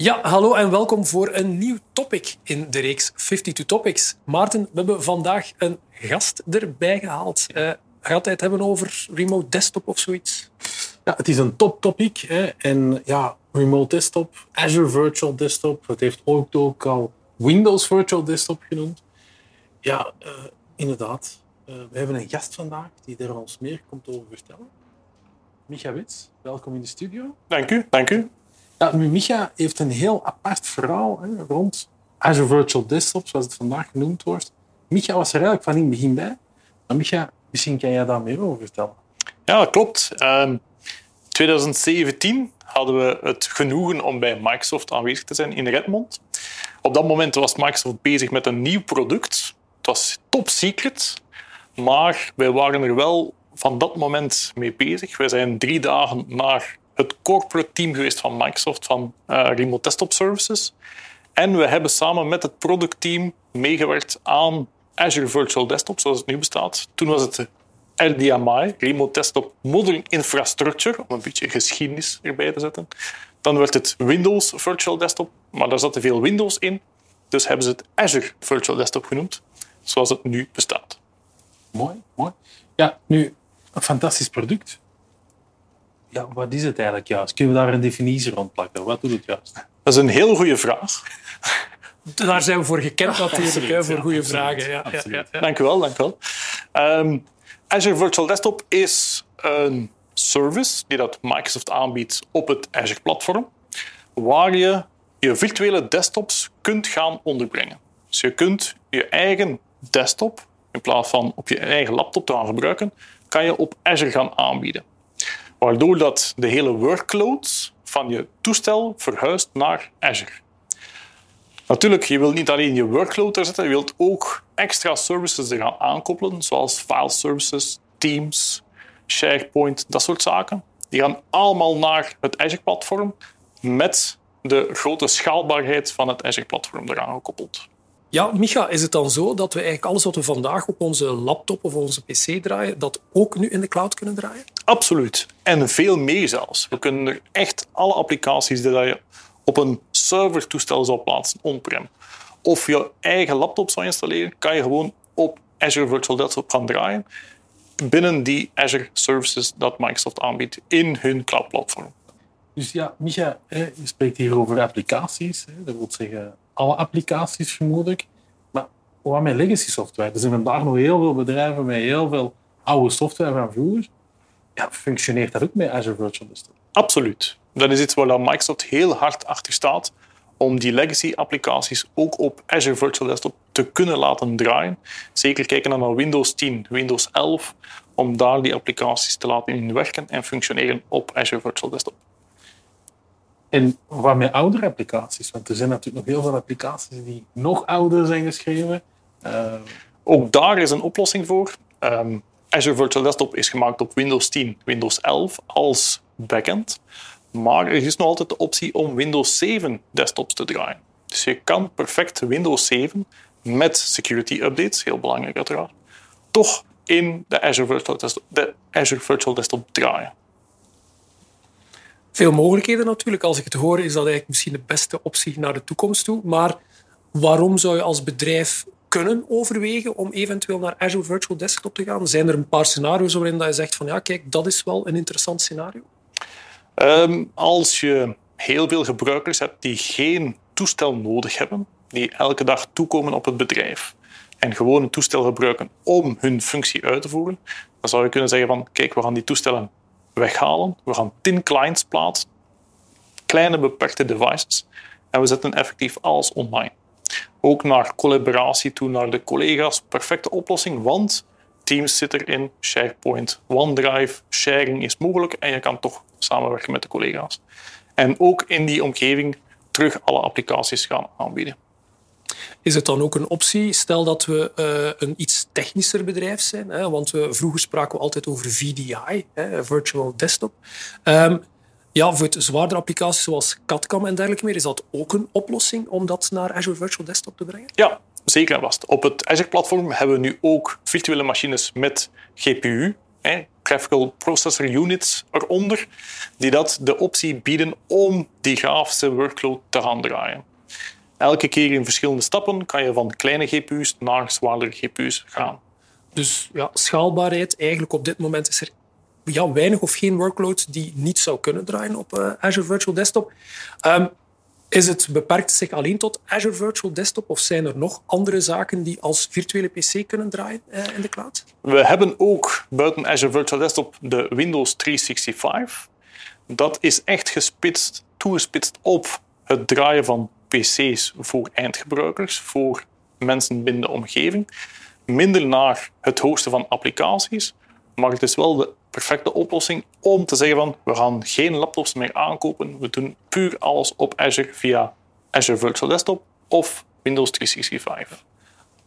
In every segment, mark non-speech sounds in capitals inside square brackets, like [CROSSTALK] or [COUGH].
Ja, hallo en welkom voor een nieuw topic in de reeks 52 Topics. Maarten, we hebben vandaag een gast erbij gehaald. Uh, gaat hij het hebben over remote desktop of zoiets? Ja, het is een top topic. Hè. En ja, remote desktop, Azure Virtual Desktop. Het heeft ook, ook al Windows Virtual Desktop genoemd. Ja, uh, inderdaad. Uh, we hebben een gast vandaag die er ons meer komt over vertellen. Micha Wits, welkom in de studio. Dank u, dank u. Ja, Micha heeft een heel apart verhaal hè, rond Azure Virtual Desktop, zoals het vandaag genoemd wordt. Micha was er eigenlijk van in het begin bij. Maar Micha, misschien kan jij daar meer over vertellen. Ja, klopt. Um, 2017 hadden we het genoegen om bij Microsoft aanwezig te zijn in Redmond. Op dat moment was Microsoft bezig met een nieuw product. Het was top secret, maar wij waren er wel van dat moment mee bezig. Wij zijn drie dagen naar het corporate team geweest van Microsoft van uh, Remote Desktop Services. En we hebben samen met het productteam meegewerkt aan Azure Virtual Desktop, zoals het nu bestaat. Toen was het RDMI, Remote Desktop Modern Infrastructure, om een beetje geschiedenis erbij te zetten. Dan werd het Windows Virtual Desktop, maar daar zaten veel Windows in. Dus hebben ze het Azure Virtual Desktop genoemd, zoals het nu bestaat. Mooi, mooi. Ja, nu, een fantastisch product. Ja, wat is het eigenlijk juist? Kunnen we daar een definitie rond plakken? Wat doet het juist? Dat is een heel goede vraag. Daar zijn we voor gekend natuurlijk, voor goede vragen. Ja, ja, ja, ja, Dank u wel, dank u wel. Um, Azure Virtual Desktop is een service die dat Microsoft aanbiedt op het Azure-platform, waar je je virtuele desktops kunt gaan onderbrengen. Dus je kunt je eigen desktop, in plaats van op je eigen laptop te gaan gebruiken, kan je op Azure gaan aanbieden. Waardoor dat de hele workload van je toestel verhuist naar Azure. Natuurlijk, je wilt niet alleen je workload er zetten, je wilt ook extra services er gaan aankoppelen, zoals file services, Teams, SharePoint, dat soort zaken. Die gaan allemaal naar het Azure-platform met de grote schaalbaarheid van het Azure-platform eraan gekoppeld. Ja, Micha, is het dan zo dat we eigenlijk alles wat we vandaag op onze laptop of onze pc draaien, dat ook nu in de cloud kunnen draaien? Absoluut. En veel meer zelfs. We kunnen er echt alle applicaties die je op een servertoestel zou plaatsen, on-prem, of je eigen laptop zou installeren, kan je gewoon op Azure Virtual Desktop gaan draaien binnen die Azure services dat Microsoft aanbiedt in hun cloud-platform. Dus ja, Micha, je spreekt hier over applicaties. Dat wil zeggen alle applicaties vermoedelijk. Maar wat met legacy software? Er zijn vandaag nog heel veel bedrijven met heel veel oude software van vroeger. Ja, functioneert dat ook met Azure Virtual Desktop? Absoluut. Dat is iets waar Microsoft heel hard achter staat om die legacy-applicaties ook op Azure Virtual Desktop te kunnen laten draaien. Zeker kijken naar Windows 10, Windows 11, om daar die applicaties te laten inwerken en functioneren op Azure Virtual Desktop. En wat met oudere applicaties? Want er zijn natuurlijk nog heel veel applicaties die nog ouder zijn geschreven. Uh, ook daar is een oplossing voor. Um, Azure Virtual Desktop is gemaakt op Windows 10, Windows 11 als backend. Maar er is nog altijd de optie om Windows 7 desktops te draaien. Dus je kan perfect Windows 7 met security updates, heel belangrijk uiteraard, toch in de Azure Virtual Desktop, de Azure Virtual Desktop draaien. Veel mogelijkheden natuurlijk. Als ik het hoor, is dat eigenlijk misschien de beste optie naar de toekomst toe. Maar waarom zou je als bedrijf kunnen overwegen om eventueel naar Azure Virtual Desktop te gaan? Zijn er een paar scenario's waarin je zegt van ja, kijk, dat is wel een interessant scenario? Um, als je heel veel gebruikers hebt die geen toestel nodig hebben, die elke dag toekomen op het bedrijf en gewoon een toestel gebruiken om hun functie uit te voeren, dan zou je kunnen zeggen van kijk, we gaan die toestellen weghalen. We gaan tien clients plaatsen, kleine beperkte devices, en we zetten effectief alles online. Ook naar collaboratie toe, naar de collega's. Perfecte oplossing, want Teams zit erin, SharePoint, OneDrive, sharing is mogelijk en je kan toch samenwerken met de collega's. En ook in die omgeving terug alle applicaties gaan aanbieden. Is het dan ook een optie? Stel dat we uh, een iets technischer bedrijf zijn, hè, want we, vroeger spraken we altijd over VDI, hè, Virtual Desktop. Um, ja, voor zwaardere applicaties zoals CAD-CAM en dergelijke meer, is dat ook een oplossing om dat naar Azure Virtual Desktop te brengen? Ja, zeker en vast. Op het Azure-platform hebben we nu ook virtuele machines met GPU, hè, Graphical Processor Units eronder, die dat de optie bieden om die grafische workload te gaan draaien. Elke keer in verschillende stappen kan je van kleine GPU's naar zwaardere GPU's gaan. Dus ja, schaalbaarheid, eigenlijk op dit moment is er ja, weinig of geen workload die niet zou kunnen draaien op uh, Azure Virtual Desktop. Um, is het beperkt zich alleen tot Azure Virtual Desktop of zijn er nog andere zaken die als virtuele PC kunnen draaien uh, in de cloud? We hebben ook buiten Azure Virtual Desktop de Windows 365. Dat is echt gespitst, toegespitst op het draaien van PC's voor eindgebruikers, voor mensen binnen de omgeving. Minder naar het hosten van applicaties, maar het is wel de perfecte oplossing om te zeggen van we gaan geen laptops meer aankopen. We doen puur alles op Azure via Azure Virtual Desktop of Windows 365.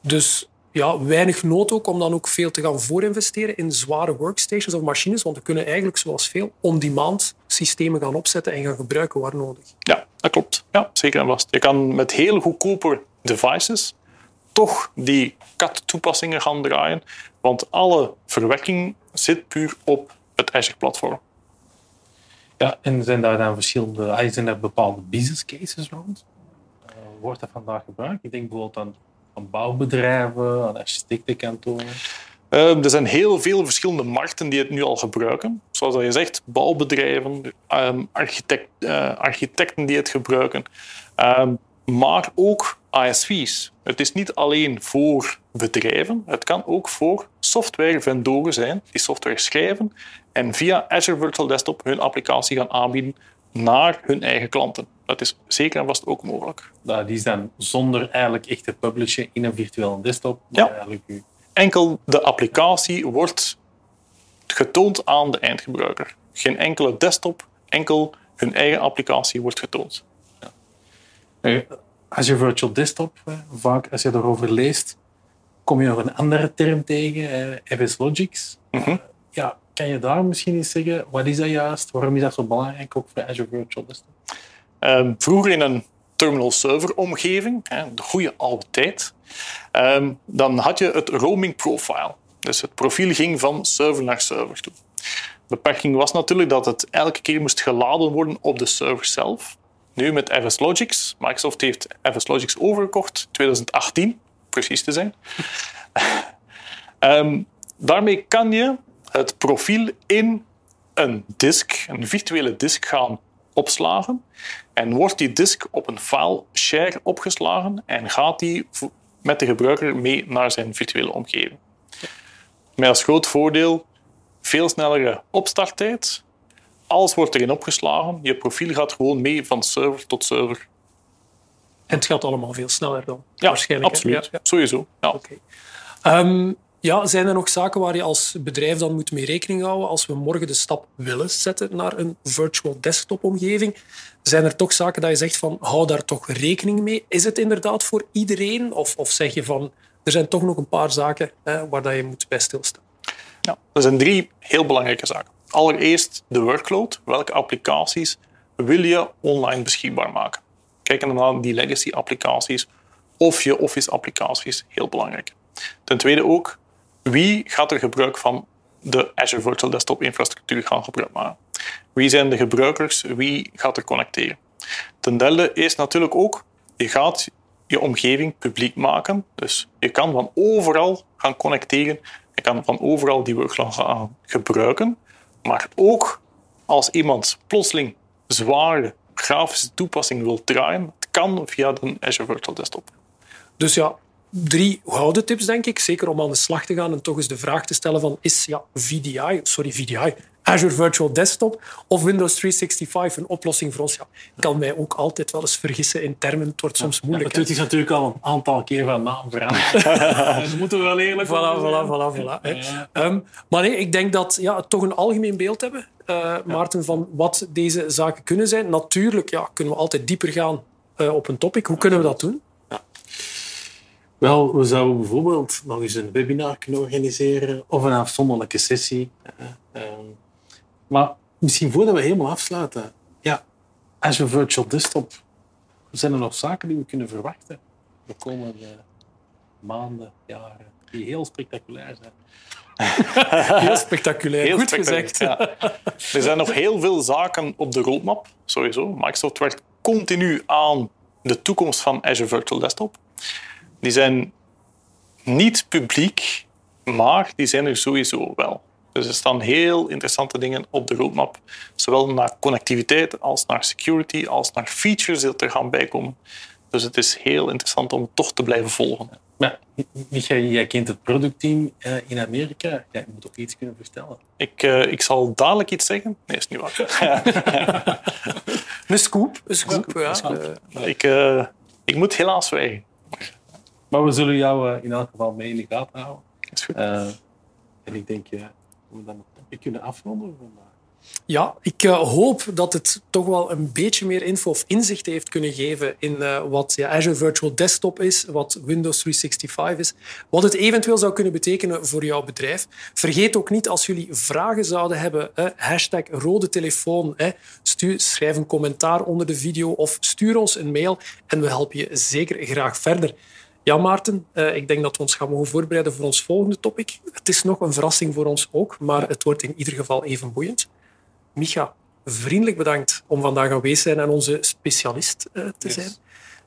Dus ja, weinig nood ook om dan ook veel te gaan voorinvesteren in zware workstations of machines, want we kunnen eigenlijk zoals veel on-demand systemen gaan opzetten en gaan gebruiken waar nodig. Ja, dat klopt. Ja, zeker en vast. Je kan met heel goedkope devices toch die CAD-toepassingen gaan draaien, want alle verwerking zit puur op het Azure-platform. Ja, en zijn daar dan verschillende, ah, zijn er bepaalde business cases rond? Uh, wordt dat vandaag gebruikt? Ik denk bijvoorbeeld aan, aan bouwbedrijven, aan architectenkantoren. Uh, er zijn heel veel verschillende markten die het nu al gebruiken. Zoals je zegt, bouwbedrijven, um, architect, uh, architecten die het gebruiken. Um, maar ook ISV's. Het is niet alleen voor bedrijven, het kan ook voor softwarevendoren zijn die software schrijven en via Azure Virtual Desktop hun applicatie gaan aanbieden naar hun eigen klanten. Dat is zeker en vast ook mogelijk. Dat is dan zonder eigenlijk echt te publishen in een virtuele desktop. Ja. Eigenlijk. Enkel de applicatie wordt getoond aan de eindgebruiker. Geen enkele desktop, enkel hun eigen applicatie wordt getoond. Ja. Azure Virtual Desktop, vaak als je erover leest, kom je nog een andere term tegen, FS Logics. Mhm. Ja, kan je daar misschien eens zeggen, wat is dat juist? Waarom is dat zo belangrijk ook voor Azure Virtual Desktop? Um, vroeger in een terminal server omgeving, de goede oude tijd, um, dan had je het roaming profile. Dus het profiel ging van server naar server toe. De beperking was natuurlijk dat het elke keer moest geladen worden op de server zelf. Nu met FS Logics. Microsoft heeft FS Logics overgekocht, 2018 precies te zijn. um, [LAUGHS] daarmee kan je het profiel in een disk, een virtuele disk gaan opslagen. En wordt die disk op een file share opgeslagen en gaat die met de gebruiker mee naar zijn virtuele omgeving. Met als groot voordeel veel snellere opstarttijd. Alles wordt erin opgeslagen. Je profiel gaat gewoon mee van server tot server. En het gaat allemaal veel sneller dan? Ja, waarschijnlijk, absoluut. Ja, Sowieso. Ja. Okay. Um, ja, zijn er nog zaken waar je als bedrijf dan moet mee rekening houden als we morgen de stap willen zetten naar een virtual desktop omgeving? Zijn er toch zaken dat je zegt van hou daar toch rekening mee? Is het inderdaad voor iedereen? Of, of zeg je van er zijn toch nog een paar zaken hè, waar dat je moet bij stilstaan? Ja, er zijn drie heel belangrijke zaken. Allereerst de workload. Welke applicaties wil je online beschikbaar maken? Kijk naar die legacy applicaties of je office applicaties, heel belangrijk. Ten tweede ook, wie gaat er gebruik van de Azure Virtual Desktop infrastructuur gaan gebruik maken? Wie zijn de gebruikers? Wie gaat er connecteren? Ten derde is natuurlijk ook, je gaat je omgeving publiek maken. Dus je kan van overal gaan connecteren. Je kan van overal die workflow gaan gebruiken. Maar ook als iemand plotseling zware grafische toepassing wil draaien, het kan via de Azure Virtual Desktop. Dus ja, drie gouden tips, denk ik. Zeker om aan de slag te gaan en toch eens de vraag te stellen van is ja, VDI, sorry, VDI, Azure Virtual Desktop of Windows 365 een oplossing voor ons? Ja, ik kan mij ook altijd wel eens vergissen in termen. Het wordt soms moeilijk. Ja, het is natuurlijk al een aantal keer van naam veranderd. [LAUGHS] dus moeten we wel eerlijk voilà, voilà, voilà, voilà, ja. um, Maar nee, ik denk dat ja, toch een algemeen beeld hebben, uh, Maarten, van wat deze zaken kunnen zijn. Natuurlijk ja, kunnen we altijd dieper gaan uh, op een topic. Hoe kunnen we dat doen? Wel, we zouden bijvoorbeeld nog eens een webinar kunnen organiseren of een afzonderlijke sessie. Eh, ehm, maar misschien voordat we helemaal afsluiten, ja, Azure Virtual Desktop, zijn er nog zaken die we kunnen verwachten de komende maanden, jaren, die heel spectaculair zijn? [LAUGHS] Heel spectaculair. Heel Goed spectaculair, gezegd. ja. Er zijn nog heel veel zaken op de roadmap, sowieso. Microsoft werkt continu aan de toekomst van Azure Virtual Desktop. Die zijn niet publiek, maar die zijn er sowieso wel. Dus er staan heel interessante dingen op de roadmap. Zowel naar connectiviteit als naar security, als naar features die er gaan bijkomen. Dus het is heel interessant om toch te blijven volgen. Maar, Michael, jij kent het productteam eh, in Amerika. Jij moet ook iets kunnen vertellen. Ik, eh, ik zal dadelijk iets zeggen. Nee, is niet waar. [LAUGHS] Een scoop. Een scoop, ja. Ik, eh, ik moet helaas zwijgen. Maar we zullen jou eh, in elk geval mee in de gaten houden. Is goed. Eh, en ik denk ja, dat we dan een kunnen afronden vandaag. Ja, ik eh, hoop dat het toch wel een beetje meer info of inzicht heeft kunnen geven in eh, wat ja, Azure Virtual Desktop is, wat Windows 365 is, wat het eventueel zou kunnen betekenen voor jouw bedrijf. Vergeet ook niet, als jullie vragen zouden hebben, eh, hashtag rode telefoon, eh, stuur, schrijf een commentaar onder de video of stuur ons een mail en we helpen je zeker graag verder. Ja, Maarten, eh, ik denk dat we ons gaan mogen voorbereiden voor ons volgende topic. Het is nog een verrassing voor ons ook, maar het wordt in ieder geval even boeiend. Micha, vriendelijk bedankt om vandaag aanwezig te zijn en onze specialist eh, te zijn.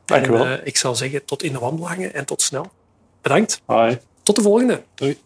Dank u wel. Eh, ik zou zeggen tot in de wandelgangen en tot snel. Bedankt. Hoi. Tot de volgende. Doei.